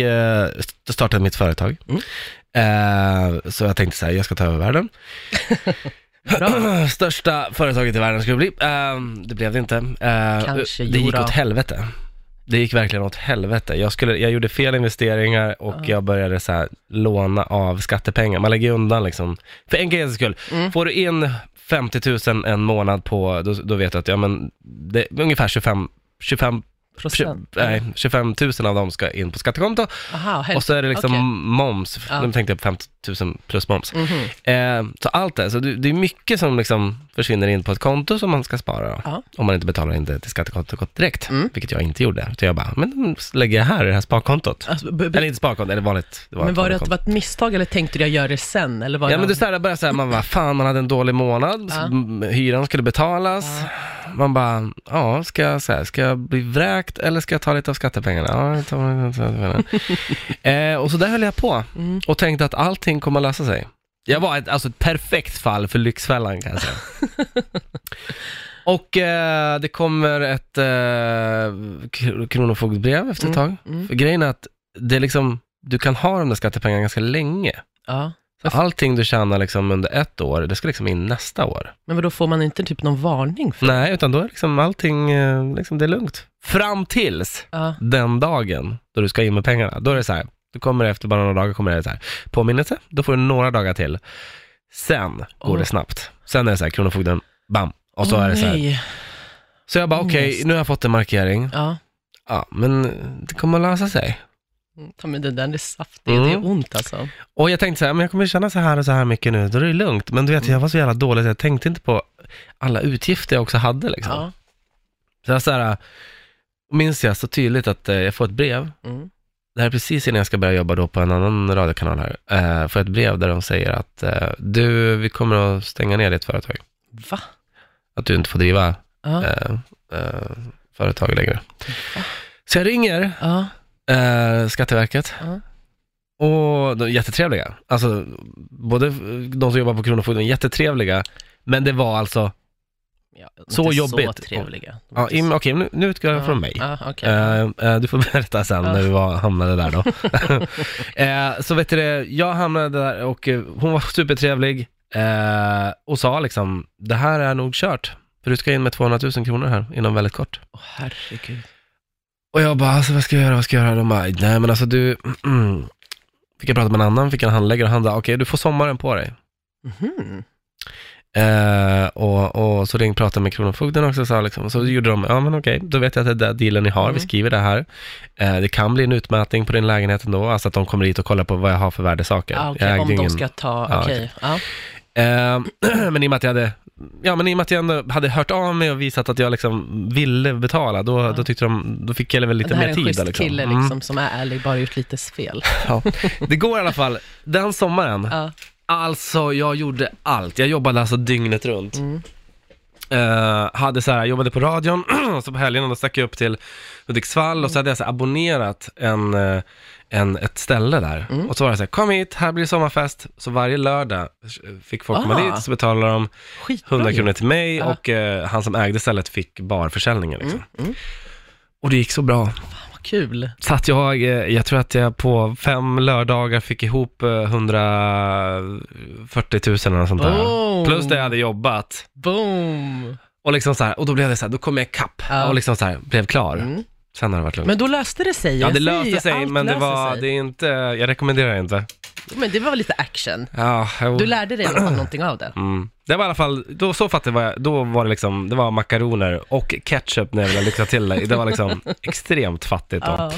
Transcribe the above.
eh, startade mitt företag. Mm. Eh, så jag tänkte så här, jag ska ta över världen. Största företaget i världen skulle det bli. Eh, det blev det inte. Kanske, det gick åt helvete. Det gick verkligen åt helvete. Jag, skulle, jag gjorde fel investeringar och Ja. jag började så här, låna av skattepengar. Man lägger undan liksom. För enkelhetens skull, Mm. får du in 50 000 en månad på, då, då vet du att ja, men det är ungefär 25, 25 Procent? Nej, 25 000 av dem ska in på skattekonto Aha, helt. och så är det liksom Okej. moms, Ja. tänkte jag på 50 000 plus moms. Mhm. Eh, så allt det, så det, det är mycket som liksom försvinner in på ett konto som man ska spara då. Ja. Om man inte betalar in det till skattekontot direkt, Mm. vilket jag inte gjorde. Så jag bara, men lägger jag här i det här sparkontot. Alltså, Eller inte sparkonto, eller vanligt. Det var men var det att det var ett misstag eller tänkte du jag gör det sen? Eller var Ja men det är det började så här, man bara, fan man hade en dålig månad, Ja. hyran skulle betalas. Man bara, ja, ska jag, så här, ska jag bli vräkt eller ska jag ta lite av skattepengarna? Ja, jag tar lite av skattepengarna. eh, och så där höll jag på Mm. och tänkte att allting kommer att lösa sig. Jag var ett, alltså ett perfekt fall för Lyxfällan kan jag säga. och eh, det kommer ett eh, kr- kronofogdebrev efter ett tag. Mm. För grejen är att det är liksom, du kan ha de där skattepengarna ganska länge. Ja. Allting du tjänar liksom under ett år, det ska liksom in nästa år. Men då får man inte typ någon varning för Nej, utan då är liksom allting, eh, liksom det är lugnt. Fram tills Ja. den dagen då du ska in med pengarna. Då är det så här, du kommer efter bara några dagar, kommer det så här, påminnelse, då får du några dagar till. Sen går Åh. det snabbt. Sen är det så här, Kronofogden, bam. Och så Åh, är det så här. nej. Så jag bara, okej, Ångest. nu har jag fått en markering. Ja. Ja, men det kommer att lösa sig. Ta med där, det är saftigt, Mm. det är ont alltså. Och jag tänkte så här, men jag kommer känna så här och så här mycket nu, då är det lugnt. Men du vet, jag var så jävla dålig så jag tänkte inte på alla utgifter jag också hade liksom. Ja. Så jag så här, minns jag så tydligt att eh, jag får ett brev. Mm. Det här är precis innan jag ska börja jobba då på en annan radiokanal här. Eh, får ett brev där de säger att eh, du, vi kommer att stänga ner ditt företag. Va? Att du inte får driva Ja. eh, eh, företag längre. Så jag ringer Ja. Eh, Skatteverket. Ja. Och de är jättetrevliga. Alltså, både de som jobbar på Kronofogden jättetrevliga, men det var alltså, Ja, Så inte jobbigt. Så trevliga. Ja, okej, nu, nu utgår jag Ja. från mig. Ja, okej. Eh, eh, du får berätta sen när vi var, hamnade där då. Eh, så vet du det, jag hamnade där och hon var supertrevlig och sa liksom, det här är nog kört. För du ska in med 200 000 kronor här inom väldigt kort. Åh, herregud. Och jag bara, alltså, vad ska jag göra, vad ska jag göra? De bara, nej men alltså du, mm. fick jag prata med en annan, fick en handläggare och han sa, okej du får sommaren på dig. Mhm. Eh, och, och så ringde pratade med Kronofogden också, så, liksom, så gjorde de, ja men okej, då vet jag att det är den dealen ni har, Mm. vi skriver det här. Eh, det kan bli en utmätning på din lägenhet ändå, alltså att de kommer hit och kollar på vad jag har för värdesaker. Ah, Jag okej, ägde om de ingen- ska ta, Ja, okej. Ja. Eh, men i och med att jag hade, ja men i och med att jag ändå hade hört av mig och visat att jag liksom ville betala, då, Ja. då tyckte de, då fick jag väl lite det här mer är en tid. schysst liksom. kille Mm. liksom, som är ärlig, bara gjort lite fel. Ja. Det går i alla fall, den sommaren, Ja. alltså jag gjorde allt. Jag jobbade alltså dygnet runt. Mm. Eh, hade så här, jobbade på radion, och så på helgen då stack jag upp till Hudiksvall och så hade jag så här abonnerat en, eh, en, ett ställe där. Mm. Och så var det så här, kom hit, här blir sommarfest. Så varje lördag fick folk komma Ah. dit, så betalade de Skitbra 100 ju. kronor till mig Ja. och eh, han som ägde stället fick barförsäljningen liksom. Mm. Mm. Och det gick så bra. Vad kul. Så att jag, jag tror att jag på fem lördagar fick ihop eh, 140 000 eller något sånt där. Oh. Plus det jag hade jobbat. Boom. Och liksom så här, och då blev det så här, då kom jag ikapp Ja. och liksom så här, blev klar. Mm. Sen har det varit lugnt. Men då löste det sig. ja, jag det ju, löste sig, allt men det löser var, sig. det är inte, jag rekommenderar inte. Men det var lite action. Ja, jo. Du lärde dig i alla fall någonting av det. Mm. Det var i alla fall, då så fattade jag, då var det liksom, det var makaroner och ketchup när jag lyxa till det. Det var liksom extremt fattigt då. Ja.